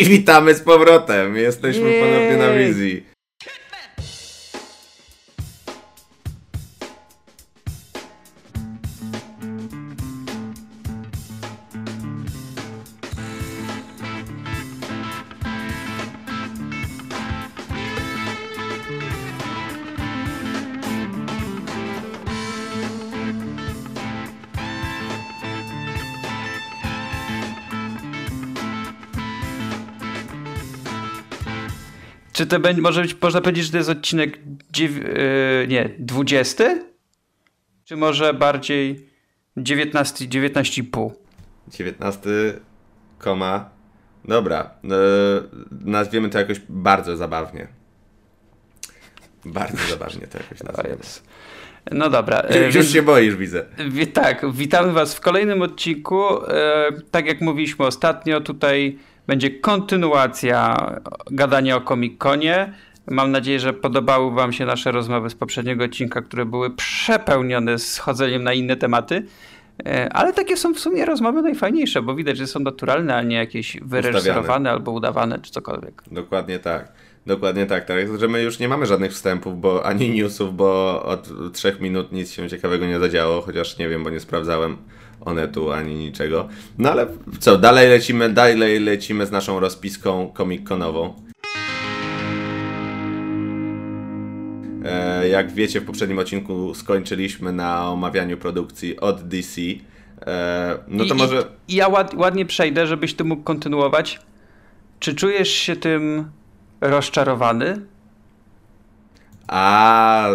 I witamy z powrotem. Jesteśmy Jej. ponownie na wizji. Czy to będzie, może być, można powiedzieć, że to jest odcinek dziew, yy, nie, 20? Czy może bardziej 19, 19,5? 19, koma. Dobra. E, nazwiemy to jakoś bardzo zabawnie. Bardzo zabawnie to jakoś nazwiemy. No dobra. e, Już więc- się boisz, widzę. Wi- Tak, witamy Was w kolejnym odcinku. E, tak jak mówiliśmy ostatnio, tutaj będzie kontynuacja gadania o Comic-Conie. Mam nadzieję, że podobały Wam się nasze rozmowy z poprzedniego odcinka, które były przepełnione schodzeniem na inne tematy. E, Ale takie są w sumie rozmowy najfajniejsze, bo widać, że są naturalne, a nie jakieś wyreżyserowane albo udawane, czy cokolwiek. Dokładnie tak. Dokładnie tak, tak. Że my już nie mamy żadnych wstępów, bo ani newsów, bo od trzech minut nic się ciekawego nie zadziało, chociaż nie wiem, bo nie sprawdzałem onetu ani niczego. No ale co, dalej lecimy, dalej lecimy z naszą rozpiską comic-conową. E, jak wiecie, w poprzednim odcinku skończyliśmy na omawianiu produkcji od DC. E, no to I, może... I, ja ład, ładnie przejdę, żebyś ty mógł kontynuować. Czy czujesz się tym rozczarowany? A,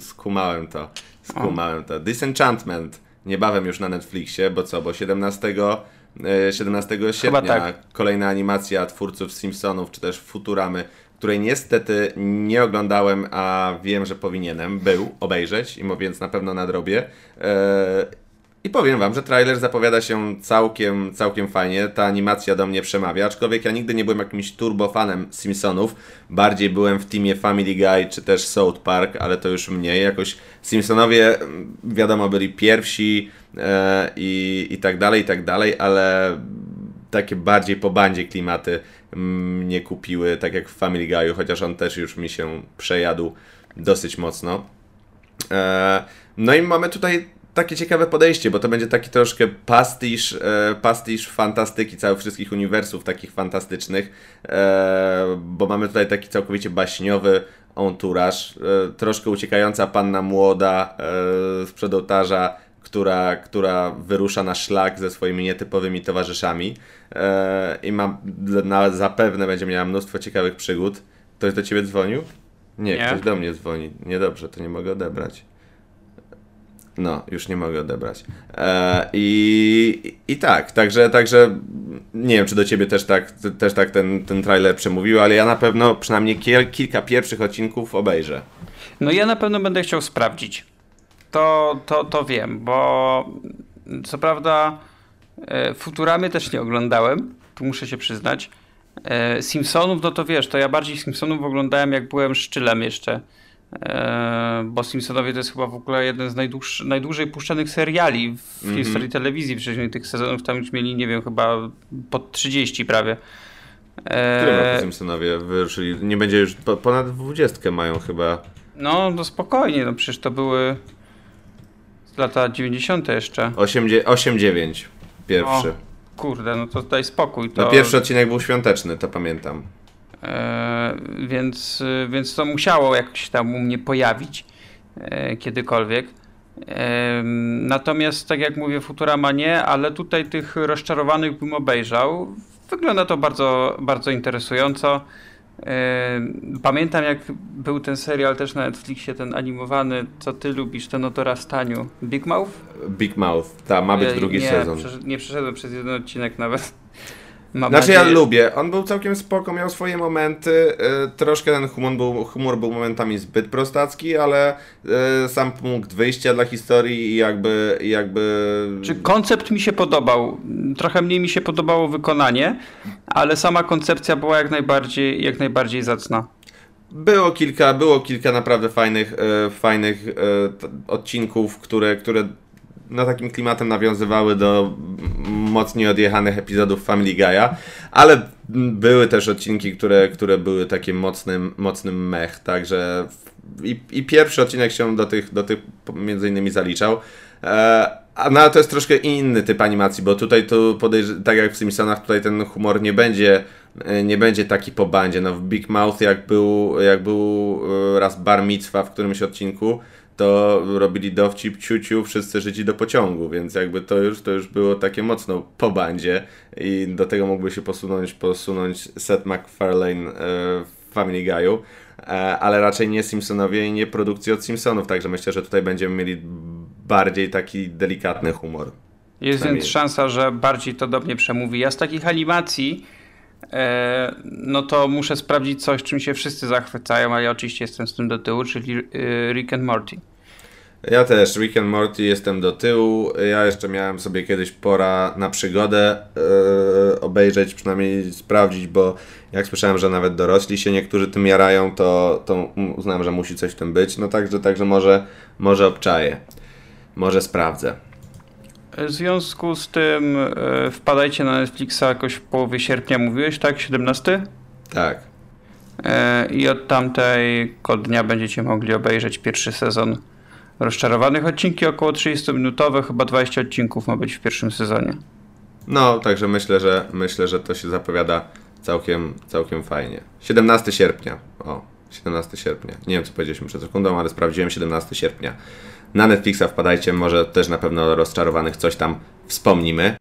skumałem to. Skumałem to. Disenchantment niebawem już na Netflixie, bo co, bo 17, e, 17 sierpnia tak. kolejna animacja twórców Simpsonów, czy też Futuramy, której niestety nie oglądałem, a wiem, że powinienem był obejrzeć, i więc na pewno nadrobię. E, I powiem wam, że trailer zapowiada się całkiem, całkiem fajnie. Ta animacja do mnie przemawia, aczkolwiek ja nigdy nie byłem jakimś turbofanem Simpsonów. Bardziej byłem w teamie Family Guy czy też South Park, ale to już mniej. Jakoś Simpsonowie, mm, wiadomo, byli pierwsi e, i, i tak dalej, i tak dalej, ale takie bardziej po bandzie klimaty mnie kupiły, tak jak w Family Guy'u, chociaż on też już mi się przejadł dosyć mocno. E, No i mamy tutaj takie ciekawe podejście, bo to będzie taki troszkę pastisz, e, pastisz fantastyki całych wszystkich uniwersów takich fantastycznych, e, bo mamy tutaj taki całkowicie baśniowy entourage, e, troszkę uciekająca panna młoda e, z przedołtarza, która, która wyrusza na szlak ze swoimi nietypowymi towarzyszami e, i ma, na, zapewne będzie miała mnóstwo ciekawych przygód. Ktoś do ciebie dzwonił? Nie, Nie. ktoś do mnie dzwoni. Niedobrze, to nie mogę odebrać. No, już nie mogę odebrać. E, i, I tak, także, także nie wiem, czy do ciebie też tak, też tak ten, ten trailer przemówił, ale ja na pewno przynajmniej kilka pierwszych odcinków obejrzę. No ja na pewno będę chciał sprawdzić. To, to, to wiem, bo co prawda e, Futuramy też nie oglądałem, tu muszę się przyznać. E, Simpsonów, no to wiesz, to ja bardziej Simpsonów oglądałem jak byłem szczylem jeszcze. Bo Simpsonowie to jest chyba w ogóle jeden z najdłuż, najdłużej puszczanych seriali w Mhm. historii telewizji. Wcześniej tych sezonów tam już mieli, nie wiem, chyba pod 30 prawie. W którym E, roku Simpsonowie wyruszyli? Nie będzie już, po, ponad dwudziestkę mają chyba. No, no spokojnie, no przecież to były lata 90. jeszcze. 8-9 pierwszy. O, kurde, no to daj spokój. To, No pierwszy odcinek był świąteczny, to pamiętam. E, więc, więc to musiało jakoś tam u mnie pojawić e, kiedykolwiek. E, natomiast, tak jak mówię, Futurama nie, ale tutaj tych rozczarowanych bym obejrzał. Wygląda to bardzo, bardzo interesująco. Pamiętam, jak był ten serial też na Netflixie, ten animowany, co ty lubisz, ten o dorastaniu. Big Mouth? Big Mouth, ta ma być drugi nie, sezon. przesz- nie przeszedłem przez jeden odcinek nawet. Mam Znaczy ja nadzieję- lubię, on był całkiem spoko, miał swoje momenty, y, troszkę ten humor był, humor był momentami zbyt prostacki, ale y, sam punkt wyjścia dla historii i jakby, jakby... Czy koncept mi się podobał? Trochę mniej mi się podobało wykonanie, ale sama koncepcja była jak najbardziej, jak najbardziej zacna. Było kilka, było kilka naprawdę fajnych, e, fajnych e, t- odcinków, które, które no takim klimatem nawiązywały do mocniej odjechanych epizodów Family Guy'a, ale były też odcinki, które, które były takim mocnym, mocnym mech, także i, i pierwszy odcinek się do tych, do tych między innymi zaliczał. E, no, to jest troszkę inny typ animacji, bo tutaj to podejrz- tak jak w Simpsonach, tutaj ten humor nie będzie e, nie będzie taki po bandzie. No w Big Mouth jak był, jak był e, raz bar mitzwa w którymś odcinku, to robili dowcip ciuciu wszyscy życi do pociągu, więc jakby to już, to już było takie mocno po bandzie i do tego mógłby się posunąć, posunąć Seth MacFarlane w Family Guy'u, ale raczej nie Simpsonowie i nie produkcji od Simpsonów, także myślę, że tutaj będziemy mieli bardziej taki delikatny humor. Jest więc szansa, że bardziej to do mnie przemówi. Ja z takich animacji e, no to muszę sprawdzić coś, czym się wszyscy zachwycają, ale ja oczywiście jestem z tym do tyłu, czyli e, Rick and Morty. Ja też, Rick and Morty jestem do tyłu. Ja jeszcze miałem sobie kiedyś pora na przygodę yy, obejrzeć, przynajmniej sprawdzić, bo jak słyszałem, że nawet dorośli się niektórzy tym jarają, to, to uznałem, że musi coś w tym być. No także, także może, może obczaję. Może sprawdzę. W związku z tym yy, wpadajcie na Netflixa jakoś w połowie sierpnia, mówiłeś, tak? 17? Tak. Yy, I od tamtego dnia będziecie mogli obejrzeć pierwszy sezon rozczarowanych. Odcinki około 30-minutowe, chyba 20 odcinków ma być w pierwszym sezonie. No, także myślę, że myślę, że to się zapowiada całkiem, całkiem fajnie. 17 sierpnia. O, 17 sierpnia. Nie wiem, co powiedzieliśmy przed sekundą, ale sprawdziłem 17 sierpnia. Na Netflixa wpadajcie, może też na pewno rozczarowanych coś tam wspomnimy.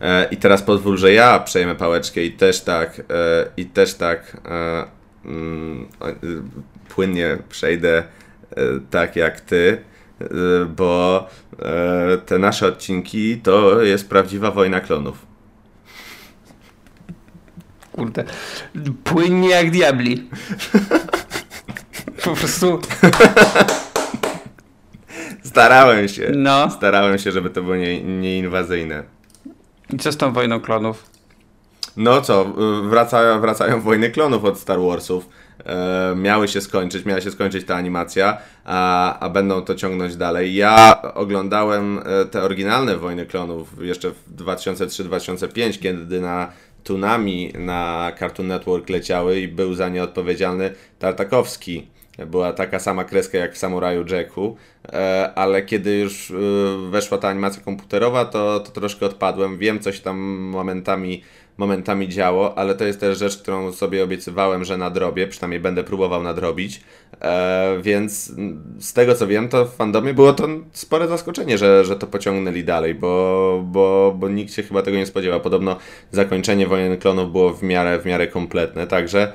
E, I teraz pozwól, że ja przejmę pałeczkę i też tak, e, i też tak e, mm, płynnie przejdę tak jak ty, bo te nasze odcinki to jest prawdziwa wojna klonów. Kurde, płynnie jak diabli. Po prostu. Starałem się. No. Starałem się, żeby to było nieinwazyjne. Nie i co z tą wojną klonów? No co, wracają, wracają wojny klonów od Star Warsów. E, miały się skończyć, miała się skończyć ta animacja, a, a będą to ciągnąć dalej. Ja oglądałem e, te oryginalne Wojny Klonów jeszcze w 2003-2005, kiedy na Tunami na Cartoon Network leciały i był za nie odpowiedzialny Tartakowski była taka sama kreska jak w Samuraju Jacku, e, ale kiedy już e, weszła ta animacja komputerowa, to, to troszkę odpadłem. Wiem, coś tam momentami, momentami działo, ale to jest też rzecz, którą sobie obiecywałem, że nadrobię, przynajmniej będę próbował nadrobić. E, więc z tego co wiem, to w fandomie było to spore zaskoczenie, że, że to pociągnęli dalej, bo, bo, bo nikt się chyba tego nie spodziewał. Podobno zakończenie Wojen Klonów było w miarę, w miarę kompletne, także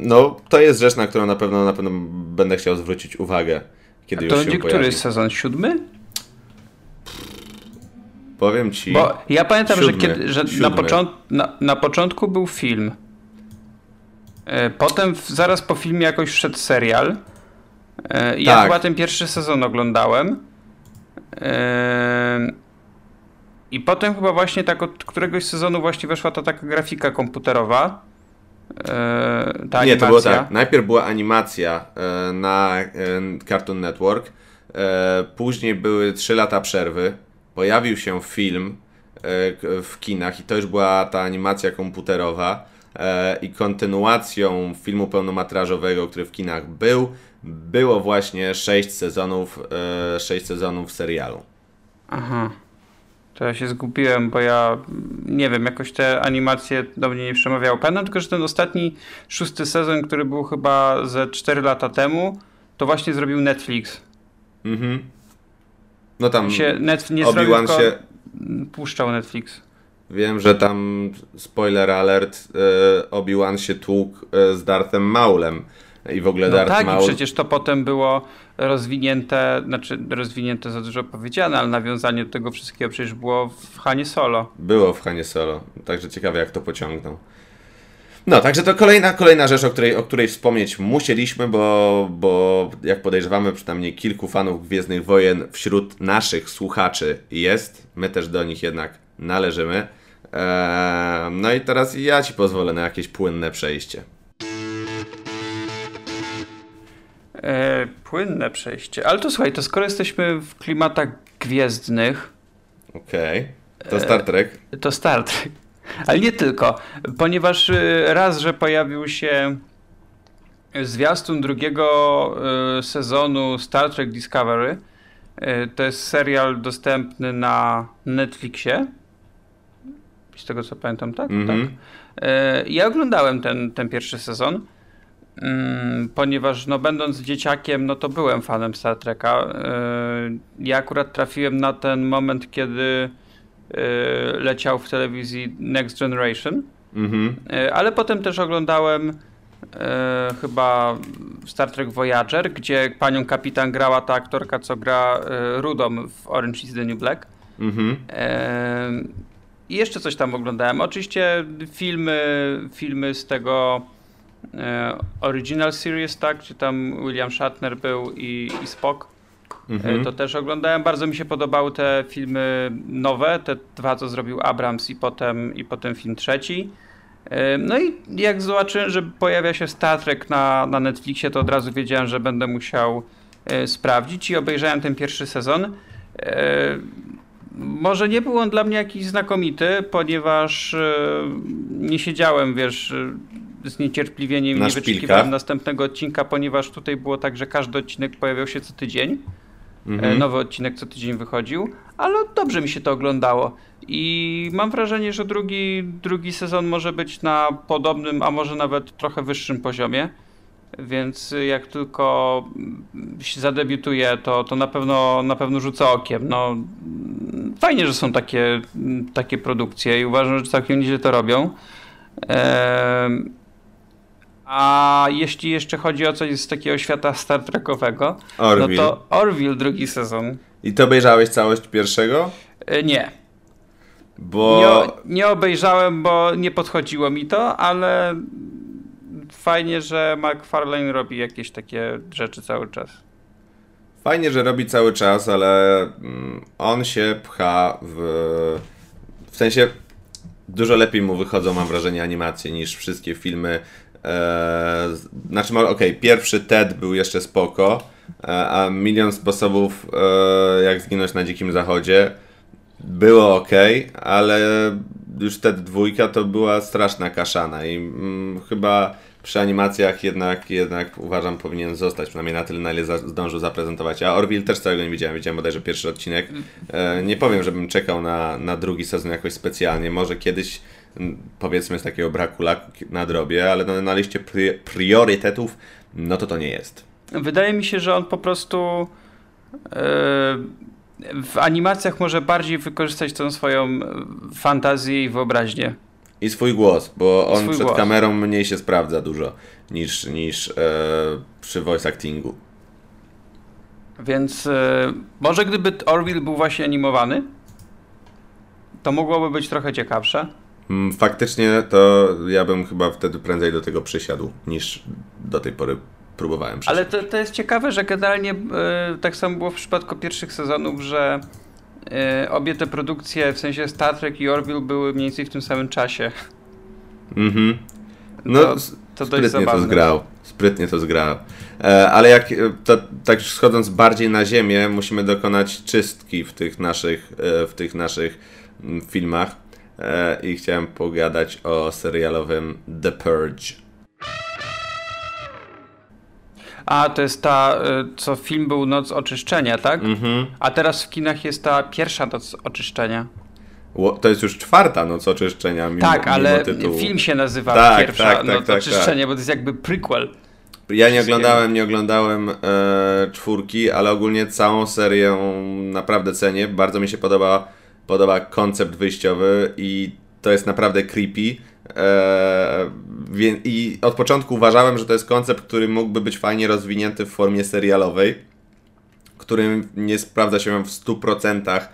no, to jest rzecz, na którą na pewno, na pewno będę chciał zwrócić uwagę, kiedy A to już się pojawi. który sezon? Siódmy? Powiem ci. Bo ja pamiętam, siódmy, że, kiedy, że na, począt, na, na początku był film. E, potem zaraz po filmie jakoś wszedł serial. E, ja tak. chyba ten pierwszy sezon oglądałem. E, I potem chyba właśnie tak od któregoś sezonu właśnie weszła ta taka grafika komputerowa. E, ta Nie, to było tak. Najpierw była animacja e, na e, Cartoon Network, później były 3 lata przerwy, pojawił się film w kinach i to już była ta animacja komputerowa i kontynuacją filmu pełnometrażowego, który w kinach był, było właśnie 6 sezonów, 6 sezonów serialu. Aha. To ja się zgubiłem, bo ja nie wiem, jakoś te animacje do mnie nie przemawiały. Pamiętam tylko, że ten ostatni szósty sezon, który był chyba ze 4 lata temu, to właśnie zrobił Netflix. Mhm. No tam się Netf nie zrobił, się puszczał Netflix. Wiem, że tam spoiler alert, e, Obi-Wan się tłukł e, z Darthem Maulem i w ogóle no Darth tak, Maul... i przecież to potem było rozwinięte, znaczy rozwinięte za dużo powiedziane, ale nawiązanie do tego wszystkiego przecież było w Hanie Solo. Było w Hanie Solo, także ciekawe jak to pociągnął. No, także to kolejna, kolejna rzecz, o której, o której wspomnieć musieliśmy, bo, bo jak podejrzewamy, przynajmniej kilku fanów Gwiezdnych Wojen wśród naszych słuchaczy jest. My też do nich jednak należymy. Eee, no i teraz ja Ci pozwolę na jakieś płynne przejście. E, płynne przejście. Ale to słuchaj, to skoro jesteśmy w klimatach gwiezdnych. Okej. Okay. To Star Trek. E, to Star Trek. Ale nie tylko, ponieważ y, raz, że pojawił się zwiastun drugiego y, sezonu Star Trek Discovery. Y, to jest serial dostępny na Netflixie. Z tego co pamiętam, tak? Mm -hmm. tak. Ja oglądałem ten, ten pierwszy sezon, ponieważ no, będąc dzieciakiem, no to byłem fanem Star Treka. Ja akurat trafiłem na ten moment, kiedy Y, leciał w telewizji Next Generation. Mhm. Y, ale potem też oglądałem y, chyba Star Trek Voyager, gdzie panią kapitan grała ta aktorka, co gra Rudą w Orange is the New Black. Mhm. I jeszcze coś tam oglądałem. Oczywiście filmy, filmy z tego Original Series, tak, gdzie tam William Shatner był i, i Spock. Mhm. To też oglądałem. Bardzo mi się podobały te filmy nowe, te dwa, co zrobił Abrams i potem, i potem film trzeci. E, no i jak zobaczyłem, że pojawia się Star Trek na, na Netflixie, to od razu wiedziałem, że będę musiał e, sprawdzić i obejrzałem ten pierwszy sezon. E, może nie był on dla mnie jakiś znakomity, ponieważ nie siedziałem, wiesz, z niecierpliwieniem i wyczekiwałem następnego odcinka, ponieważ tutaj było tak, że każdy odcinek pojawiał się co tydzień. Mhm. Nowy odcinek co tydzień wychodził, ale dobrze mi się to oglądało. I mam wrażenie, że drugi, drugi sezon może być na podobnym, a może nawet trochę wyższym poziomie. Więc jak tylko zadebiutuje, to, to na, pewno, na pewno rzucę okiem. No, fajnie, że są takie, takie produkcje i uważam, że całkiem nieźle to robią. Eee, a jeśli jeszcze chodzi o coś z takiego świata Star Trekowego, Orville. no to Orville drugi sezon. I to obejrzałeś całość pierwszego? E, nie. Bo... Nie, nie obejrzałem, bo nie podchodziło mi to, ale fajnie, że McFarlane robi jakieś takie rzeczy cały czas. Fajnie, że robi cały czas, ale mm, on się pcha w. W sensie dużo lepiej mu wychodzą, mam wrażenie, animacje niż wszystkie filmy Eee, znaczy, okej, okay, pierwszy TED był jeszcze spoko, e, a milion sposobów, e, jak zginąć na dzikim zachodzie, było ok, ale już TED dwójka to była straszna kaszana i mm, chyba przy animacjach jednak, jednak uważam powinien zostać, przynajmniej na tyle, na ile za, zdążył zaprezentować. A Orville też całego nie widziałem, widziałem bodajże pierwszy odcinek. E, nie powiem, żebym czekał na, na drugi sezon jakoś specjalnie, może kiedyś powiedzmy z takiego braku laku na drobie, ale na, na liście priorytetów, no to to nie jest. Wydaje mi się, że on po prostu yy, w animacjach może bardziej wykorzystać tą swoją fantazję i wyobraźnię. I swój głos, bo on przed głos. kamerą mniej się sprawdza dużo niż, niż yy, przy voice actingu. Więc yy, może gdyby Orville był właśnie animowany, to mogłoby być trochę ciekawsze. Mm, faktycznie to ja bym chyba wtedy prędzej do tego przysiadł, niż do tej pory próbowałem przysiąść. Ale to, to jest ciekawe, że generalnie yy, tak samo było w przypadku pierwszych sezonów, że yy, obie te produkcje, w sensie Star Trek i Orville były mniej więcej w tym samym czasie. Mhm. No, to, to sprytnie to zgrał. Sprytnie to zgrał. E, ale jak, e, to, tak schodząc bardziej na ziemię, musimy dokonać czystki w tych naszych, e, w tych naszych mm, filmach. E, i chciałem pogadać o serialowym The Purge. A, to jest ta, e, co film był Noc Oczyszczenia, tak? Mhm. A teraz w kinach jest ta pierwsza Noc Oczyszczenia. To jest już czwarta Noc Oczyszczenia. Mimo, tak, ale tytułu. film się nazywa tak, Pierwsza tak, tak, Noc tak, Oczyszczenia, bo to jest jakby prequel. Ja nie oglądałem, nie oglądałem e, czwórki, ale ogólnie całą serię naprawdę cenię. Bardzo mi się podoba podoba koncept wyjściowy i to jest naprawdę creepy. Eee, I od początku uważałem, że to jest koncept, który mógłby być fajnie rozwinięty w formie serialowej, którym nie sprawdza się w 100% eee,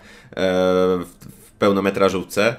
w pełnometrażówce,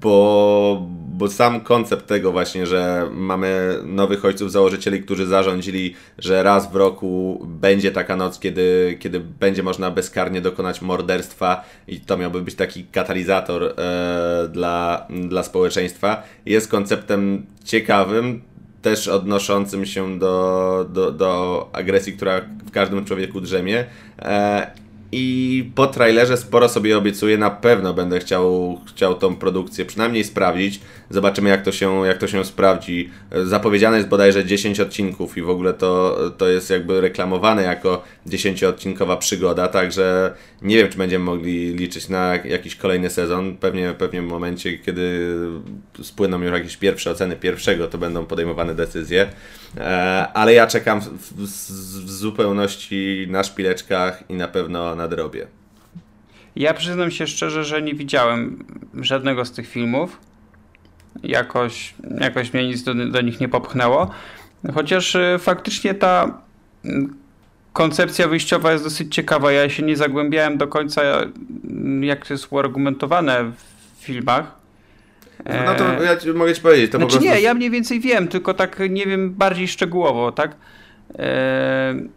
bo, bo sam koncept tego właśnie, że mamy nowych ojców założycieli, którzy zarządzili, że raz w roku będzie taka noc, kiedy, kiedy będzie można bezkarnie dokonać morderstwa i to miałby być taki katalizator e, dla, dla społeczeństwa, jest konceptem ciekawym, też odnoszącym się do, do, do agresji, która w każdym człowieku drzemie. E, i po trailerze sporo sobie obiecuję, na pewno będę chciał, chciał tą produkcję przynajmniej sprawdzić. Zobaczymy jak to się, jak to się sprawdzi. Zapowiedziane jest bodajże 10 odcinków i w ogóle to, to jest jakby reklamowane jako 10-odcinkowa przygoda, także nie wiem czy będziemy mogli liczyć na jakiś kolejny sezon. Pewnie, pewnie w momencie, kiedy spłyną już jakieś pierwsze oceny pierwszego, to będą podejmowane decyzje. E, ale ja czekam w, w, w zupełności na szpileczkach i na pewno nadrobię. Ja przyznam się szczerze, że nie widziałem żadnego z tych filmów. Jakoś, jakoś mnie nic do, do nich nie popchnęło. Chociaż y, faktycznie ta mm, koncepcja wyjściowa jest dosyć ciekawa. Ja się nie zagłębiałem do końca, mm, jak to jest uargumentowane w filmach. No to ja ci, mogę ci powiedzieć. To znaczy po prostu... nie, ja mniej więcej wiem, tylko tak nie wiem bardziej szczegółowo, tak? Eee,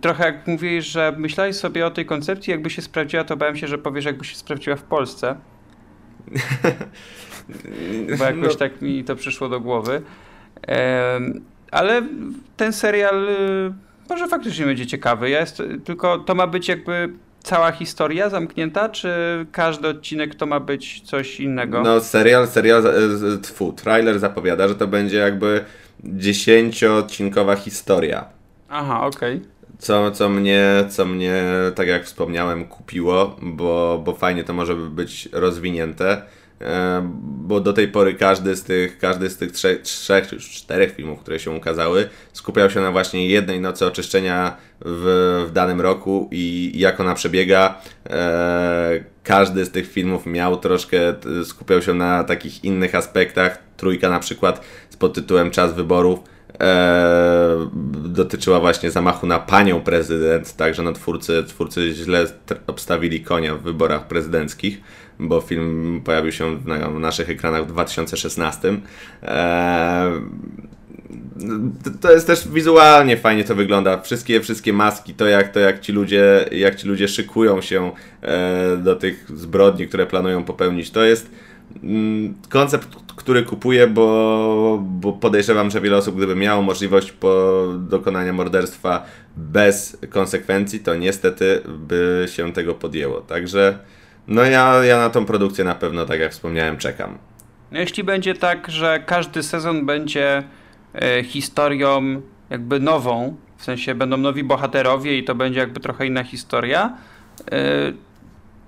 trochę jak mówisz, że myślałeś sobie o tej koncepcji, jakby się sprawdziła, to bałem się, że powiesz, jakby się sprawdziła w Polsce. Bo jakoś no. tak mi to przyszło do głowy. ale ten serial y, może faktycznie będzie ciekawy. Ja jest, tylko to ma być jakby cała historia zamknięta, czy każdy odcinek to ma być coś innego? No serial, serial, tfu, trailer zapowiada, że to będzie jakby dziesięcioodcinkowa historia. Aha, okej. Okay co, co, mnie, co mnie, tak jak wspomniałem, kupiło, bo, bo fajnie to może być rozwinięte. E, bo do tej pory każdy z tych, każdy z tych trzech, trzech czy czterech filmów, które się ukazały, skupiał się na właśnie jednej nocy oczyszczenia w, w danym roku i jak ona przebiega. E, każdy z tych filmów miał troszkę, skupiał się na takich innych aspektach. Trójka na przykład z pod tytułem Czas wyborów e, dotyczyła właśnie zamachu na panią prezydent, także no twórcy, twórcy źle obstawili konia w wyborach prezydenckich, bo film pojawił się na naszych ekranach w 2016. E, to jest też wizualnie fajnie to wygląda. Wszystkie, wszystkie maski, to jak, to jak ci ludzie, jak ci ludzie szykują się e, do tych zbrodni, które planują popełnić, to jest koncept, który kupuję, bo, bo podejrzewam, że wiele osób, gdyby miało możliwość dokonania morderstwa bez konsekwencji, to niestety by się tego podjęło. Także no ja, ja na tą produkcję na pewno, tak jak wspomniałem, czekam. No jeśli będzie tak, że każdy sezon będzie e, historią jakby nową, w sensie będą nowi bohaterowie i to będzie jakby trochę inna historia, e,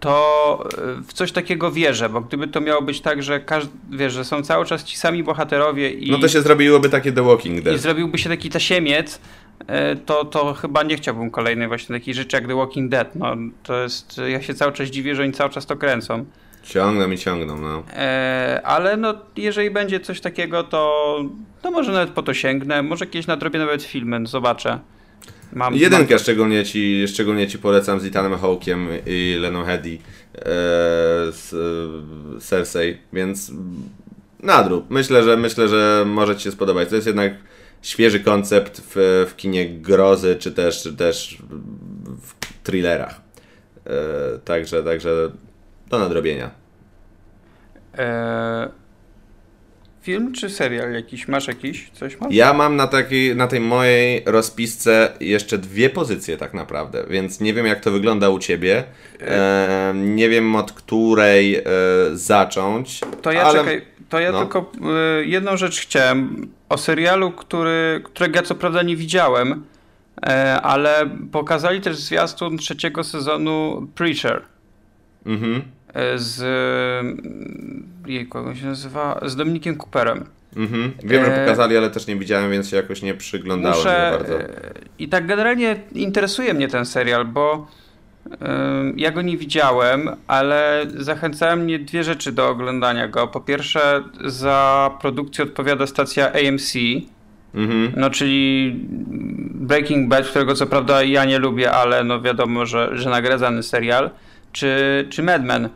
to e, w coś takiego wierzę, bo gdyby to miało być tak, że każdy, wiesz, że są cały czas ci sami bohaterowie i... No to się zrobiłoby takie The Walking Dead. I zrobiłby się taki tasiemiec, e, to, to chyba nie chciałbym kolejnej właśnie takiej rzeczy jak The Walking Dead. No, to jest, ja się cały czas dziwię, że oni cały czas to kręcą. Ciągną i ciągną, no. E, ale no, jeżeli będzie coś takiego, to, to może nawet po to sięgnę. Może kiedyś nadrobię nawet filmy, zobaczę. Mam, Jedynkę mam... Szczególnie, ci, szczególnie ci polecam z Ethanem Hawkiem i Leną Hedy e, z e, Cersei, więc nadrób. Myślę, że myślę, że może Ci się spodobać. To jest jednak świeży koncept w, w kinie grozy, czy też, czy też w thrillerach. E, także, także do nadrobienia. E, film czy serial jakiś? Masz jakiś? Coś masz? Ja mam na, takiej, na tej mojej rozpisce jeszcze dwie pozycje tak naprawdę, więc nie wiem jak to wygląda u Ciebie. E, nie wiem od której e, zacząć. To ja ale... czekaj, to ja no. tylko e, jedną rzecz chciałem. O serialu, który, którego ja co prawda nie widziałem, e, ale pokazali też zwiastun trzeciego sezonu Preacher. Mhm. E, z jej kogo się nazywa? Z Dominikiem Cooperem. Mhm. Wiem, że e, pokazali, ale też nie widziałem, więc się jakoś nie przyglądałem Muszę... bardzo. E, I tak generalnie interesuje mnie ten serial, bo ja go nie widziałem, ale zachęcają mnie dwie rzeczy do oglądania go. Po pierwsze, za produkcję odpowiada stacja AMC, mhm. no czyli Breaking Bad, którego co prawda ja nie lubię, ale no wiadomo, że, że nagradzany serial, czy, czy Mad Men.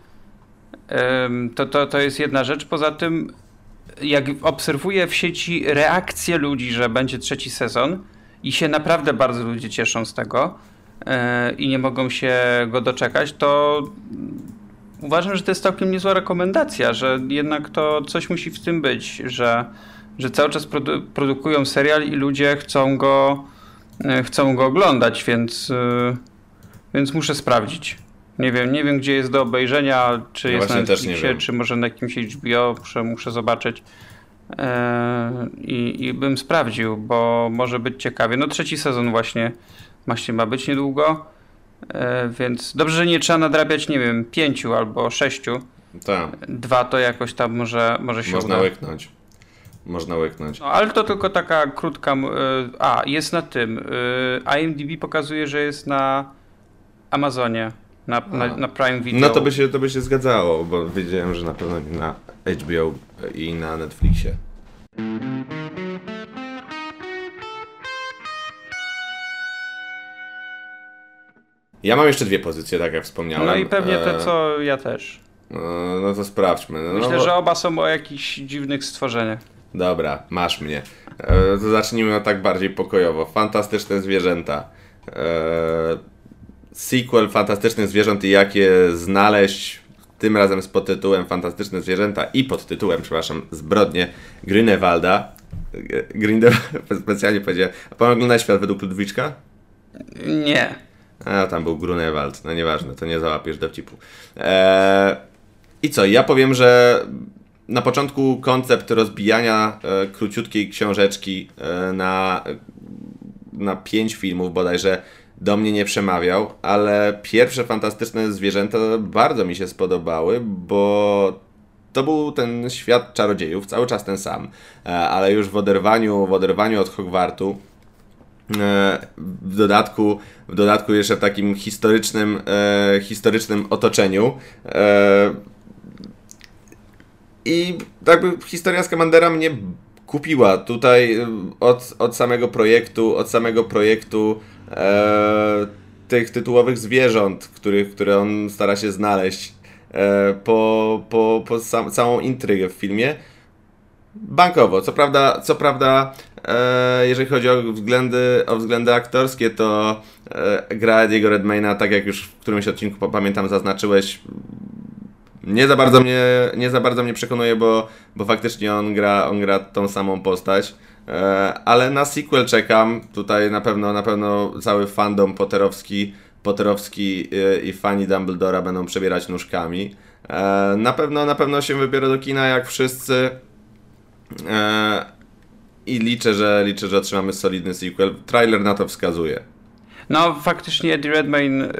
To, to, to jest jedna rzecz. Poza tym, jak obserwuję w sieci reakcje ludzi, że będzie trzeci sezon i się naprawdę bardzo ludzie cieszą z tego e, i nie mogą się go doczekać, to uważam, że to jest całkiem niezła rekomendacja, że jednak to coś musi w tym być, że że cały czas produ produkują serial i ludzie chcą go, e, chcą go oglądać, więc, e, więc muszę sprawdzić. Nie wiem, nie wiem gdzie jest do obejrzenia, czy Ja jest na Netflixie, czy może na jakimś HBO, muszę, zobaczyć. E, I, I bym sprawdził, bo może być ciekawie. No trzeci sezon właśnie, właśnie ma być niedługo, e, więc dobrze, że nie trzeba nadrabiać, nie wiem, pięciu albo sześciu. Tak, Dwa to jakoś tam może, może się można uda. łyknąć. Można łyknąć. No, ale to tylko taka krótka. y, A, jest na tym. IMDb pokazuje, że jest na Amazonie, na, na, na Prime Video. No to by, się, to by się zgadzało, bo wiedziałem, że na pewno nie na HBO i na Netflixie. Ja mam jeszcze dwie pozycje, tak jak wspomniałem. No i pewnie te, E, co ja też. No, no to sprawdźmy. No, Myślę, no, bo- że oba są o jakichś dziwnych stworzeniach. Dobra, masz mnie. E, to zacznijmy tak bardziej pokojowo. Fantastyczne zwierzęta. E, sequel Fantastycznych Zwierząt i jak je znaleźć. Tym razem z podtytułem Fantastyczne Zwierzęta i pod tytułem, przepraszam, Zbrodnie Grünewalda. Grindelwald, specjalnie powiedziałem. A pan ogląda Świat według Ludwiczka? Nie. A, tam był Grunewald, no nieważne, to nie załapiesz dowcipu. Eee, I co, ja powiem, że na początku koncept rozbijania e, króciutkiej książeczki e, na, na pięć filmów bodajże do mnie nie przemawiał, ale pierwsze fantastyczne zwierzęta bardzo mi się spodobały, bo to był ten świat czarodziejów, cały czas ten sam, e, ale już w oderwaniu, w oderwaniu od Hogwartu, E, w dodatku, w dodatku jeszcze w takim historycznym, e, historycznym otoczeniu. I jakby historia Skamandera mnie kupiła tutaj e, od, od samego projektu, od samego projektu e, tych tytułowych zwierząt, których, które on stara się znaleźć, e, po, po, po sam, całą intrygę w filmie. Bankowo. Co prawda, co prawda e, jeżeli chodzi o względy, o względy aktorskie, to e, gra Ediego Redmayna, tak jak już w którymś odcinku pamiętam zaznaczyłeś, nie za bardzo mnie, nie za bardzo mnie przekonuje, bo, bo faktycznie on gra, on gra tą samą postać. E, ale na sequel czekam. Tutaj na pewno, na pewno cały fandom potterowski, potterowski e, i fani Dumbledora będą przebierać nóżkami. E, na pewno, na pewno się wybiorę do kina jak wszyscy. I liczę, że liczę, że otrzymamy solidny sequel. Trailer na to wskazuje. No faktycznie Eddie Redmayne y,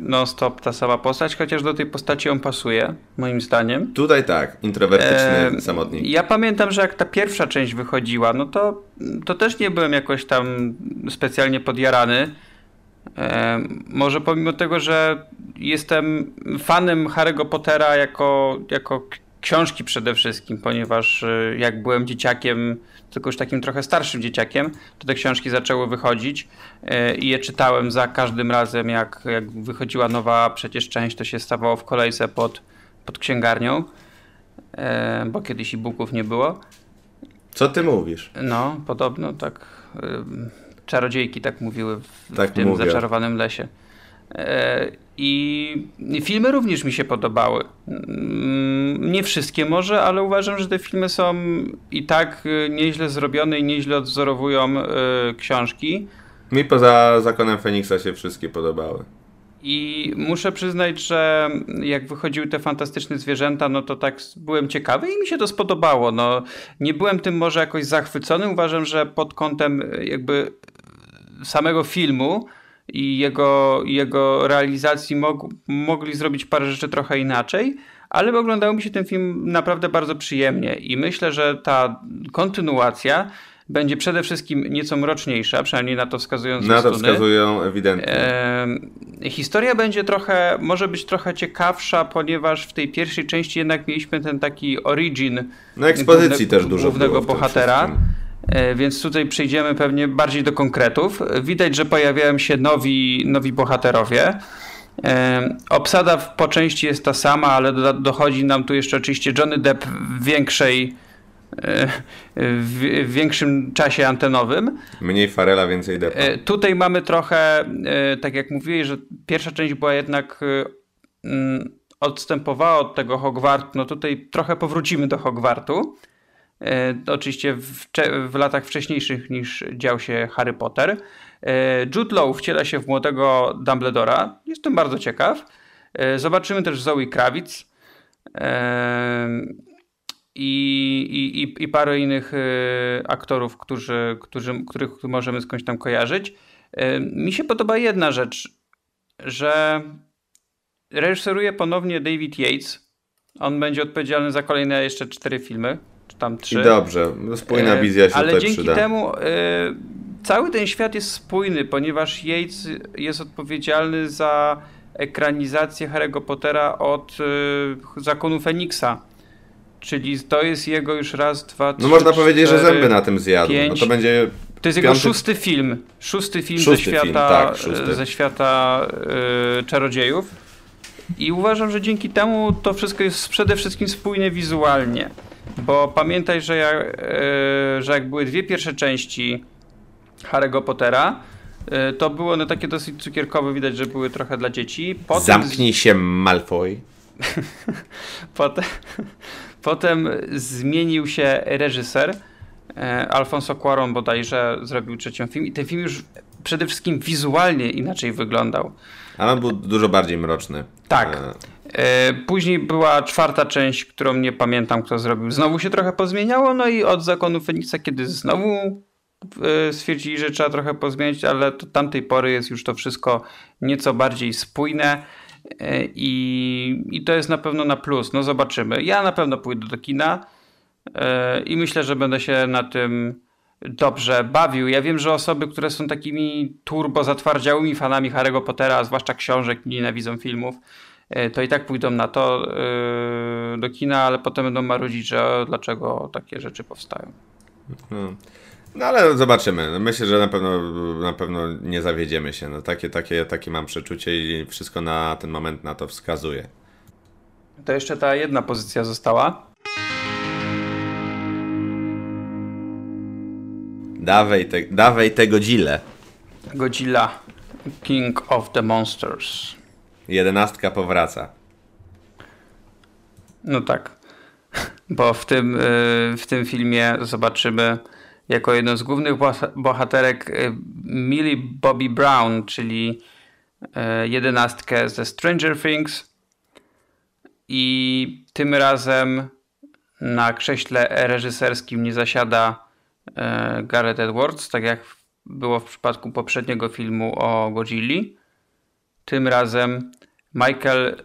non-stop ta sama postać, chociaż do tej postaci on pasuje, moim zdaniem. Tutaj tak, introwertyczny Em, samotnik. Ja pamiętam, że jak ta pierwsza część wychodziła, no to, to też nie byłem jakoś tam specjalnie podjarany. Em, może pomimo tego, że jestem fanem Harry'ego Pottera jako, jako książki przede wszystkim, ponieważ y, jak byłem dzieciakiem, tylko już takim trochę starszym dzieciakiem, to te książki zaczęły wychodzić y, i je czytałem za każdym razem, jak, jak wychodziła nowa przecież część, to się stawało w kolejce pod, pod księgarnią e, bo kiedyś e-booków nie było. Co ty mówisz? No, podobno tak. Czarodziejki tak mówiły w, Tak w tym mówią. zaczarowanym lesie. I filmy również mi się podobały. Mm, Nie wszystkie może, ale uważam, że te filmy są i tak y, nieźle zrobione i nieźle odwzorowują y, książki. Mi poza Zakonem Feniksa się wszystkie podobały. I muszę przyznać, że jak wychodziły te fantastyczne zwierzęta, no to tak byłem ciekawy i mi się to spodobało. No, nie byłem tym może jakoś zachwycony. Uważam, że pod kątem e, jakby samego filmu i jego, jego realizacji mog, mogli zrobić parę rzeczy trochę inaczej, ale oglądało mi się ten film naprawdę bardzo przyjemnie i myślę, że ta kontynuacja będzie przede wszystkim nieco mroczniejsza, przynajmniej na to wskazują Na to wskazują ewidentnie. Em, Historia będzie trochę, może być trochę ciekawsza, ponieważ w tej pierwszej części jednak mieliśmy ten taki origin No ekspozycji główne- też dużo głównego bohatera. wszystkim. E, Więc tutaj przejdziemy pewnie bardziej do konkretów. Widać, że pojawiają się nowi, nowi bohaterowie. E, Obsada po części jest ta sama, ale do, dochodzi nam tu jeszcze oczywiście Johnny Depp w większej, e, w, większym czasie antenowym. Mniej Farela, więcej Depa. E, Tutaj mamy trochę, tak jak mówiłeś, że pierwsza część była jednak mm, odstępowała od tego Hogwartu, no tutaj trochę powrócimy do Hogwartu. E, oczywiście w, w, latach wcześniejszych niż dział się Harry Potter. E, Jude Law wciela się w młodego Dumbledora. Jestem bardzo ciekaw. E, zobaczymy też Zoe Kravitz i, i, i parę innych aktorów, którzy, którzy, których możemy skądś tam kojarzyć. Mi się podoba jedna rzecz, że reżyseruje ponownie David Yates. On będzie odpowiedzialny za kolejne jeszcze cztery filmy czy tam trzy. I dobrze, spójna e, wizja się Ale tutaj dzięki przyda. temu y, cały ten świat jest spójny, ponieważ Yates jest odpowiedzialny za ekranizację Harry'ego Pottera od y, Zakonu Feniksa. Czyli to jest jego już raz, dwa, trzy, No można cztery, powiedzieć, że zęby na tym zjadł. Pięć. No to będzie to jest piąty... jego szósty film. Szósty film szósty ze świata, film, tak, szósty. Ze świata y, czarodziejów. I uważam, że dzięki temu to wszystko jest przede wszystkim spójne wizualnie. Bo pamiętaj, że jak, e, że jak były dwie pierwsze części Harry'ego Pottera, e, to było one takie dosyć cukierkowe, widać, że były trochę dla dzieci. Potem Zamknij się, Malfoy. potem, potem zmienił się reżyser. E, Alfonso Cuaron bodajże zrobił trzecią film i ten film już przede wszystkim wizualnie inaczej wyglądał. Ale on był dużo bardziej mroczny. Tak. E, później była czwarta część, którą nie pamiętam kto zrobił. Znowu się trochę pozmieniało, no i od zakonu Feniksa, kiedy znowu e, stwierdzili, że trzeba trochę pozmieniać, ale to tamtej pory jest już to wszystko nieco bardziej spójne e, i, i to jest na pewno na plus. No zobaczymy. Ja na pewno pójdę do kina i myślę, że będę się na tym dobrze bawił. Ja wiem, że osoby, które są takimi turbo zatwardziałymi fanami Harry'ego Pottera, zwłaszcza książek, nie nienawidzą filmów, to i tak pójdą na to e, do kina, ale potem będą marudzić, że dlaczego takie rzeczy powstają. No. No ale zobaczymy. Myślę, że na pewno, na pewno nie zawiedziemy się. No, takie, takie, takie mam przeczucie i wszystko na ten moment na to wskazuje. To jeszcze ta jedna pozycja została. Dawaj, te, dawaj te Godzilla. Godzilla, King of the Monsters. Jedenastka powraca. No tak. Bo w tym, y, w tym filmie zobaczymy jako jedną z głównych bohaterek y, Millie Bobby Brown, czyli y, jedenastkę ze Stranger Things. I tym razem na krześle reżyserskim nie zasiada Gareth Edwards, tak jak było w przypadku poprzedniego filmu o Godzilli tym razem Michael.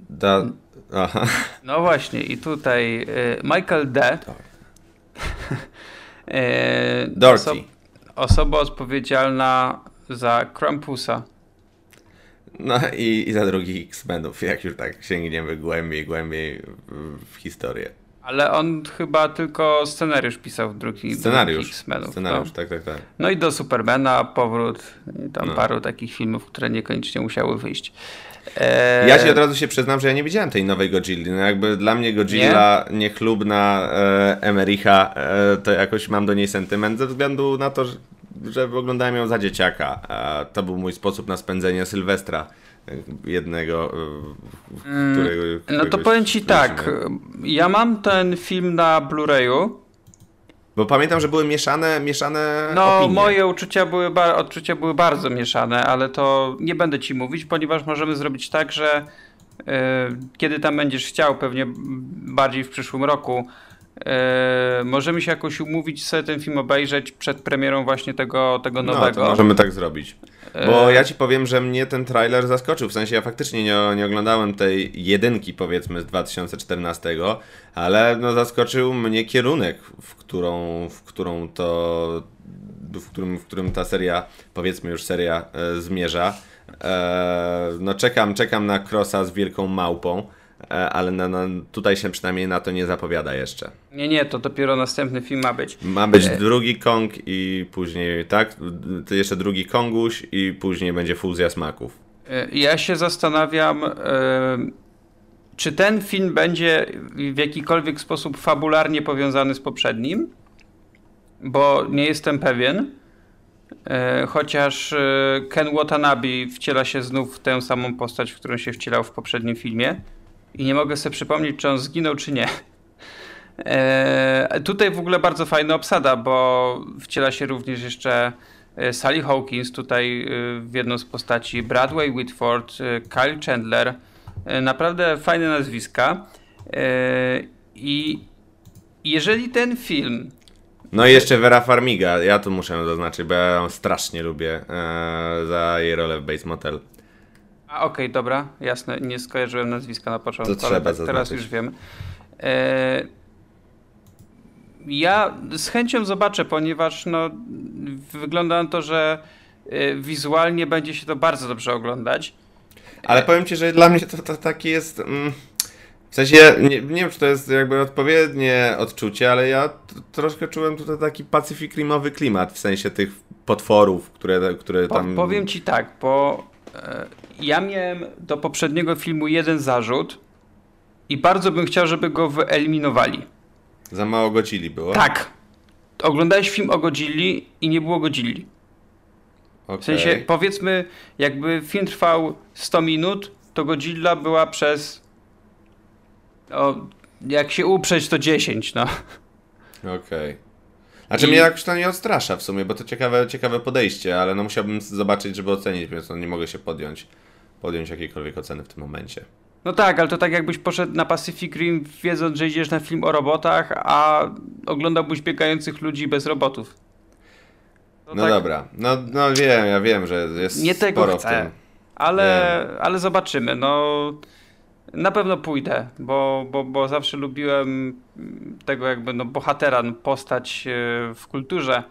Da... Aha. No właśnie, i tutaj y, Michael D. y, Dorothy. Oso osoba odpowiedzialna za Krampusa. No i, i za drugich X-Menów, jak już tak sięgniemy głębiej, głębiej w, w historię. Ale on chyba tylko scenariusz pisał w drugich Scenariusz. X-Menów. Scenariusz, no. tak, tak, tak. No i do Supermana powrót, i tam no. paru takich filmów, które niekoniecznie musiały wyjść. E... Ja ci od razu się przyznam, że ja nie widziałem tej nowej Godzilli. No jakby dla mnie Godzilla nie? niechlubna e, Emericha, e, to jakoś mam do niej sentyment ze względu na to, że, że oglądałem ją za dzieciaka. to był mój sposób na spędzenie Sylwestra jednego, e, mm, którego, No to powiem ci tak, ja mam ten film na Blu-rayu. Bo pamiętam, że były mieszane, mieszane No, opinie. moje uczucia były, odczucia były bardzo mieszane, ale to nie będę ci mówić, ponieważ możemy zrobić tak, że yy, kiedy tam będziesz chciał, pewnie bardziej w przyszłym roku, Yy, możemy się jakoś umówić, sobie ten film obejrzeć przed premierą właśnie tego, tego nowego. No, możemy tak zrobić. Bo ja ci powiem, że mnie ten trailer zaskoczył. W sensie ja faktycznie nie, nie oglądałem tej jedynki, powiedzmy, z 2014, ale no, zaskoczył mnie kierunek, w którą, w którą to. W którym, w którym ta seria, powiedzmy już seria, e, zmierza. E, no czekam, czekam na Crossa z wielką małpą. E, ale na, na, tutaj się przynajmniej na to nie zapowiada jeszcze. Nie, nie, to dopiero następny film ma być. Ma być e... drugi Kong i później, tak? Jeszcze drugi Konguś i później będzie fuzja smaków. E, ja się zastanawiam, e, czy ten film będzie w jakikolwiek sposób fabularnie powiązany z poprzednim, bo nie jestem pewien. Chociaż Ken Watanabe wciela się znów w tę samą postać, w którą się wcielał w poprzednim filmie i nie mogę sobie przypomnieć, czy on zginął, czy nie. E, tutaj w ogóle bardzo fajna obsada, bo wciela się również jeszcze e, Sally Hawkins tutaj e, w jedną z postaci, Bradway Whitford, Kyle Chandler. Naprawdę fajne nazwiska. I jeżeli ten film. No i jeszcze Vera Farmiga, ja tu muszę zaznaczyć, bo ja ją strasznie lubię za jej rolę w Bates Motel. A okej, okay, dobra, jasne, nie skojarzyłem nazwiska na początku, to trzeba tak, teraz już wiem. E, ja z chęcią zobaczę, ponieważ no, wygląda na to, że e, wizualnie będzie się to bardzo dobrze oglądać. Ale powiem ci, że dla mnie to, to taki jest. Mm, w sensie, nie, nie, wiem, czy to jest jakby odpowiednie odczucie, ale ja troszkę czułem tutaj taki Pacific Rimowy klimat, w sensie tych potworów, które, które tam. Po, powiem ci tak, bo e, ja miałem do poprzedniego filmu jeden zarzut i bardzo bym chciał, żeby go wyeliminowali. Za mało Godzilli było? Tak. Oglądałeś film o Godzilli i nie było Godzilli. Okay. W sensie, powiedzmy, jakby film trwał 100 minut, to Godzilla była przez o, jak się uprzeć, to 10, no. Okej. Okay. Znaczy I... mnie jakoś to nie odstrasza w sumie, bo to ciekawe, ciekawe podejście, ale no musiałbym zobaczyć, żeby ocenić, więc no nie mogę się podjąć, podjąć jakiejkolwiek oceny w tym momencie. No tak, ale to tak jakbyś poszedł na Pacific Rim wiedząc, że idziesz na film o robotach, a oglądałbyś biegających ludzi bez robotów. No, no tak... dobra, no, no wiem, ja wiem, że jest Nie tego sporo chcę, w tym. Ale, ale zobaczymy, no na pewno pójdę, bo, bo, bo zawsze lubiłem tego jakby no, bohatera, no, postać e, w kulturze.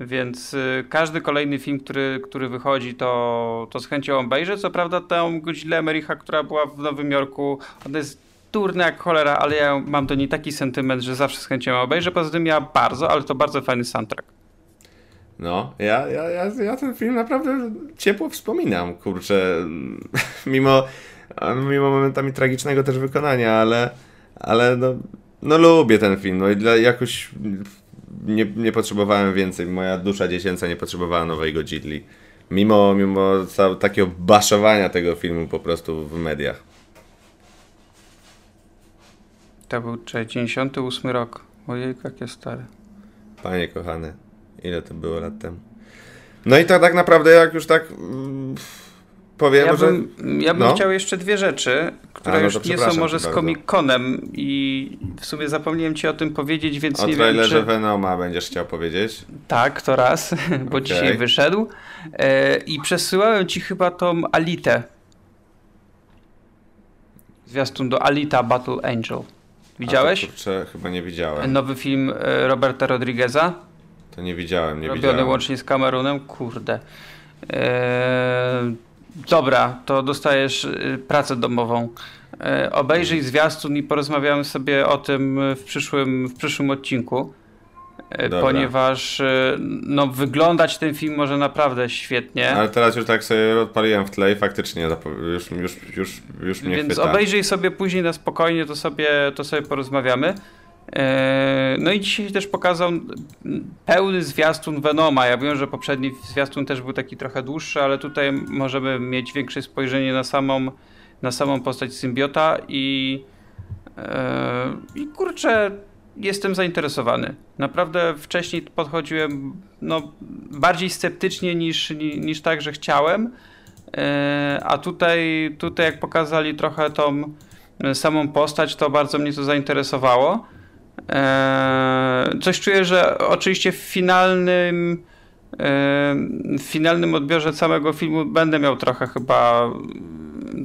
Więc y, każdy kolejny film, który, który wychodzi, to, to z chęcią obejrzę. Co prawda tę Godzilla Emericha, która była w Nowym Jorku, ona jest durna jak cholera, ale ja mam do niej taki sentyment, że zawsze z chęcią obejrzę. Poza tym miała bardzo, ale to bardzo fajny soundtrack. No, ja, ja, ja, ja ten film naprawdę ciepło wspominam, kurczę. Mimo, mimo momentami tragicznego też wykonania, ale, ale no, no lubię ten film. No i dla jakoś nie, nie potrzebowałem więcej. Moja dusza dziecięca nie potrzebowała nowej Godzilli. Mimo, mimo takiego baszowania tego filmu po prostu w mediach. To był 98 rok. Ojej, jakie stare. Panie kochany, ile to było lat temu? No i to tak naprawdę, jak już tak mm, powiem, ja bym, że... Ja bym no? chciał jeszcze dwie rzeczy, które A, no już nie są może z Comic-Conem i w sumie zapomniałem ci o tym powiedzieć, więc o nie wiem, czy... Venoma będziesz chciał powiedzieć? Tak, to raz, bo okay. dzisiaj wyszedł. E, I przesyłałem ci chyba tą Alitę. Zwiastun do Alita Battle Angel. Widziałeś? A to, kurczę, chyba nie widziałem. Nowy film e, Roberta Rodrigueza. To nie widziałem, nie Robiony widziałem. łącznie z Kamerunem. Kurde. Eee, Dobra, to dostajesz y, pracę domową. E, obejrzyj zwiastun i porozmawiamy sobie o tym w przyszłym, w przyszłym odcinku. E, Dobra. Ponieważ y, no, wyglądać ten film może naprawdę świetnie. Ale teraz już tak sobie odpaliłem w tle i faktycznie już, już, już, już mnie Więc chwyta. obejrzyj sobie później na spokojnie, to sobie, to sobie porozmawiamy. E, no i dzisiaj też pokazał pełny zwiastun Venoma. Ja wiem, że poprzedni zwiastun też był taki trochę dłuższy, ale tutaj możemy mieć większe spojrzenie na samą, na samą postać symbiota i, e, i kurczę, jestem zainteresowany. Naprawdę wcześniej podchodziłem no, bardziej sceptycznie niż, niż tak, że chciałem. E, a tutaj, tutaj jak pokazali trochę tą samą postać, to bardzo mnie to zainteresowało. Eee, coś czuję, że oczywiście w finalnym eee, w finalnym odbiorze całego filmu będę miał trochę chyba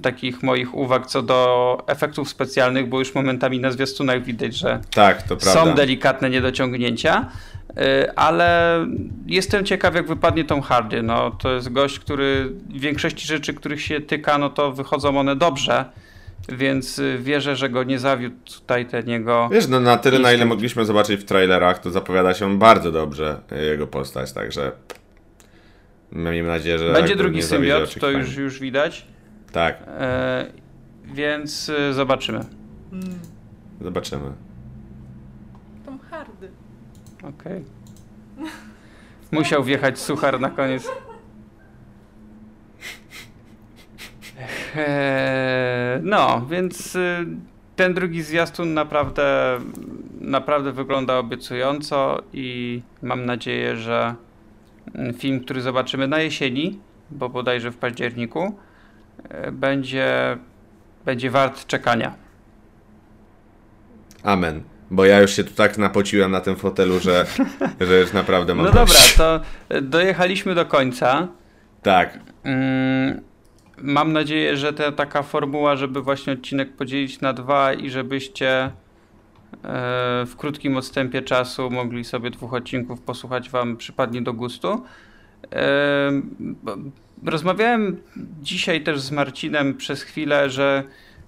takich moich uwag co do efektów specjalnych, bo już momentami na zwiastunach widać, że tak, są delikatne niedociągnięcia. Eee, ale jestem ciekaw, jak wypadnie Tom Hardy. No, to jest gość, który w większości rzeczy, których się tyka, no to wychodzą one dobrze więc y, wierzę, że go nie zawiódł tutaj ten jego... Wiesz, no na tyle, na ile mogliśmy zobaczyć w trailerach, to zapowiada się bardzo dobrze jego postać, także miejmy nadzieję, że... Będzie drugi symbiot, to już, już widać. Tak. E, więc y, zobaczymy. Hmm. Zobaczymy. Tom Hardy. Okej. Okay. Musiał wjechać suchar na koniec. No, więc y, ten drugi zwiastun naprawdę naprawdę wygląda obiecująco i mam nadzieję, że mm, film, który zobaczymy na jesieni, bo bodajże w październiku, e, będzie, będzie wart czekania. Amen. Bo ja już się tu tak napociłem na tym fotelu, że, że już naprawdę mam No dobra, to dojechaliśmy do końca. Tak. Mm, mam nadzieję, że ta taka formuła, żeby właśnie odcinek podzielić na dwa i żebyście e, w krótkim odstępie czasu mogli sobie dwóch odcinków posłuchać wam przypadnie do gustu. E, rozmawiałem dzisiaj też z Marcinem przez chwilę, że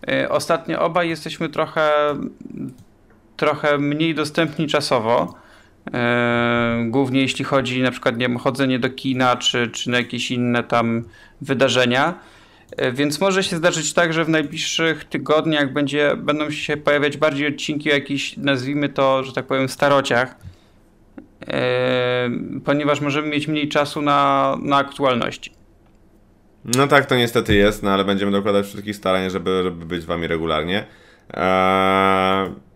e, ostatnio obaj jesteśmy trochę trochę mniej dostępni czasowo. Głównie jeśli chodzi na przykład nie wiem, chodzenie do kina czy, czy na jakieś inne tam wydarzenia. E, więc może się zdarzyć tak, że w najbliższych tygodniach będzie, będą się pojawiać bardziej odcinki o jakichś, nazwijmy to, że tak powiem, starociach. E, ponieważ możemy mieć mniej czasu na, na aktualności. No tak, to niestety jest, no ale będziemy dokładać wszystkich starań, żeby, żeby być z wami regularnie. Eee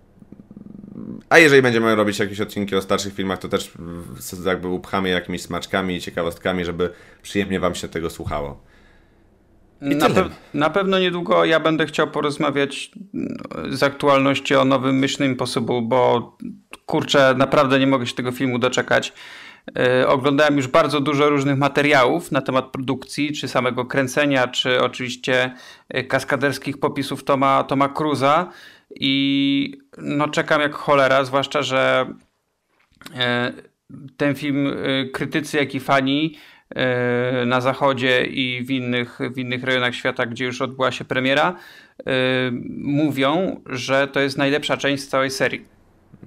a jeżeli będziemy robić jakieś odcinki o starszych filmach, to też jakby upchamy jakimiś smaczkami i ciekawostkami, żeby przyjemnie Wam się tego słuchało. Na, pe na, pewno niedługo ja będę chciał porozmawiać z aktualności o nowym Mission Impossible, bo kurczę, naprawdę nie mogę się tego filmu doczekać. Yy, oglądałem już bardzo dużo różnych materiałów na temat produkcji, czy samego kręcenia, czy oczywiście e, kaskaderskich popisów Toma, Toma Cruza. I no czekam jak cholera, zwłaszcza, że e, ten film e, krytycy, jak i fani na zachodzie i w innych, w innych rejonach świata, gdzie już odbyła się premiera, mówią, że to jest najlepsza część z całej serii.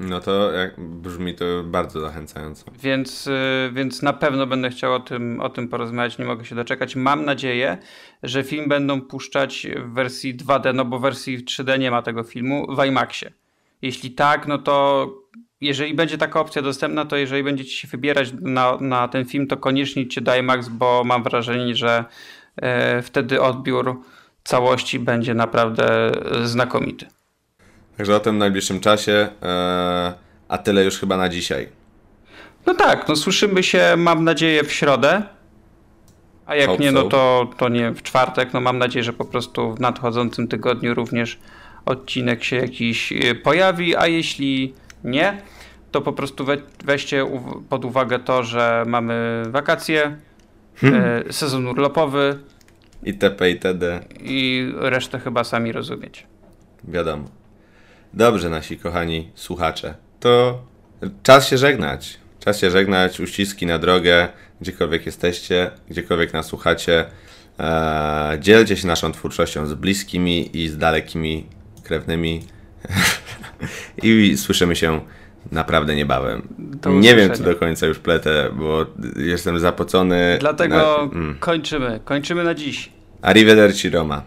No to jak, brzmi to bardzo zachęcająco. Więc, y, więc na pewno będę chciał o tym, o tym porozmawiać, nie mogę się doczekać. Mam nadzieję, że film będą puszczać w wersji 2D, no bo w wersji 3D nie ma tego filmu, w IMAXie. Jeśli tak, no to jeżeli będzie taka opcja dostępna, to jeżeli będziecie się wybierać na, na ten film, to koniecznie idźcie do IMAX, bo mam wrażenie, że e, wtedy odbiór całości będzie naprawdę znakomity. Także o tym w najbliższym czasie. E, a tyle już chyba na dzisiaj. No tak, no słyszymy się, mam nadzieję, w środę. A jak Hope nie, no to, to nie w czwartek. No mam nadzieję, że po prostu w nadchodzącym tygodniu również odcinek się jakiś e, pojawi, a jeśli nie, to po prostu we, weźcie pod uwagę to, że mamy wakacje, hmm. sezon urlopowy. Itp. itd. I resztę chyba sami rozumieć. Wiadomo. Dobrze, nasi kochani słuchacze. To czas się żegnać. Czas się żegnać, uściski na drogę, gdziekolwiek jesteście, gdziekolwiek nas słuchacie. Eee, dzielcie się naszą twórczością z bliskimi i z dalekimi krewnymi. I słyszymy się naprawdę niebawem. Nie wiem, czy do końca już pletę, bo jestem zapocony. Dlatego na... mm. kończymy. Kończymy na dziś. Arrivederci Roma.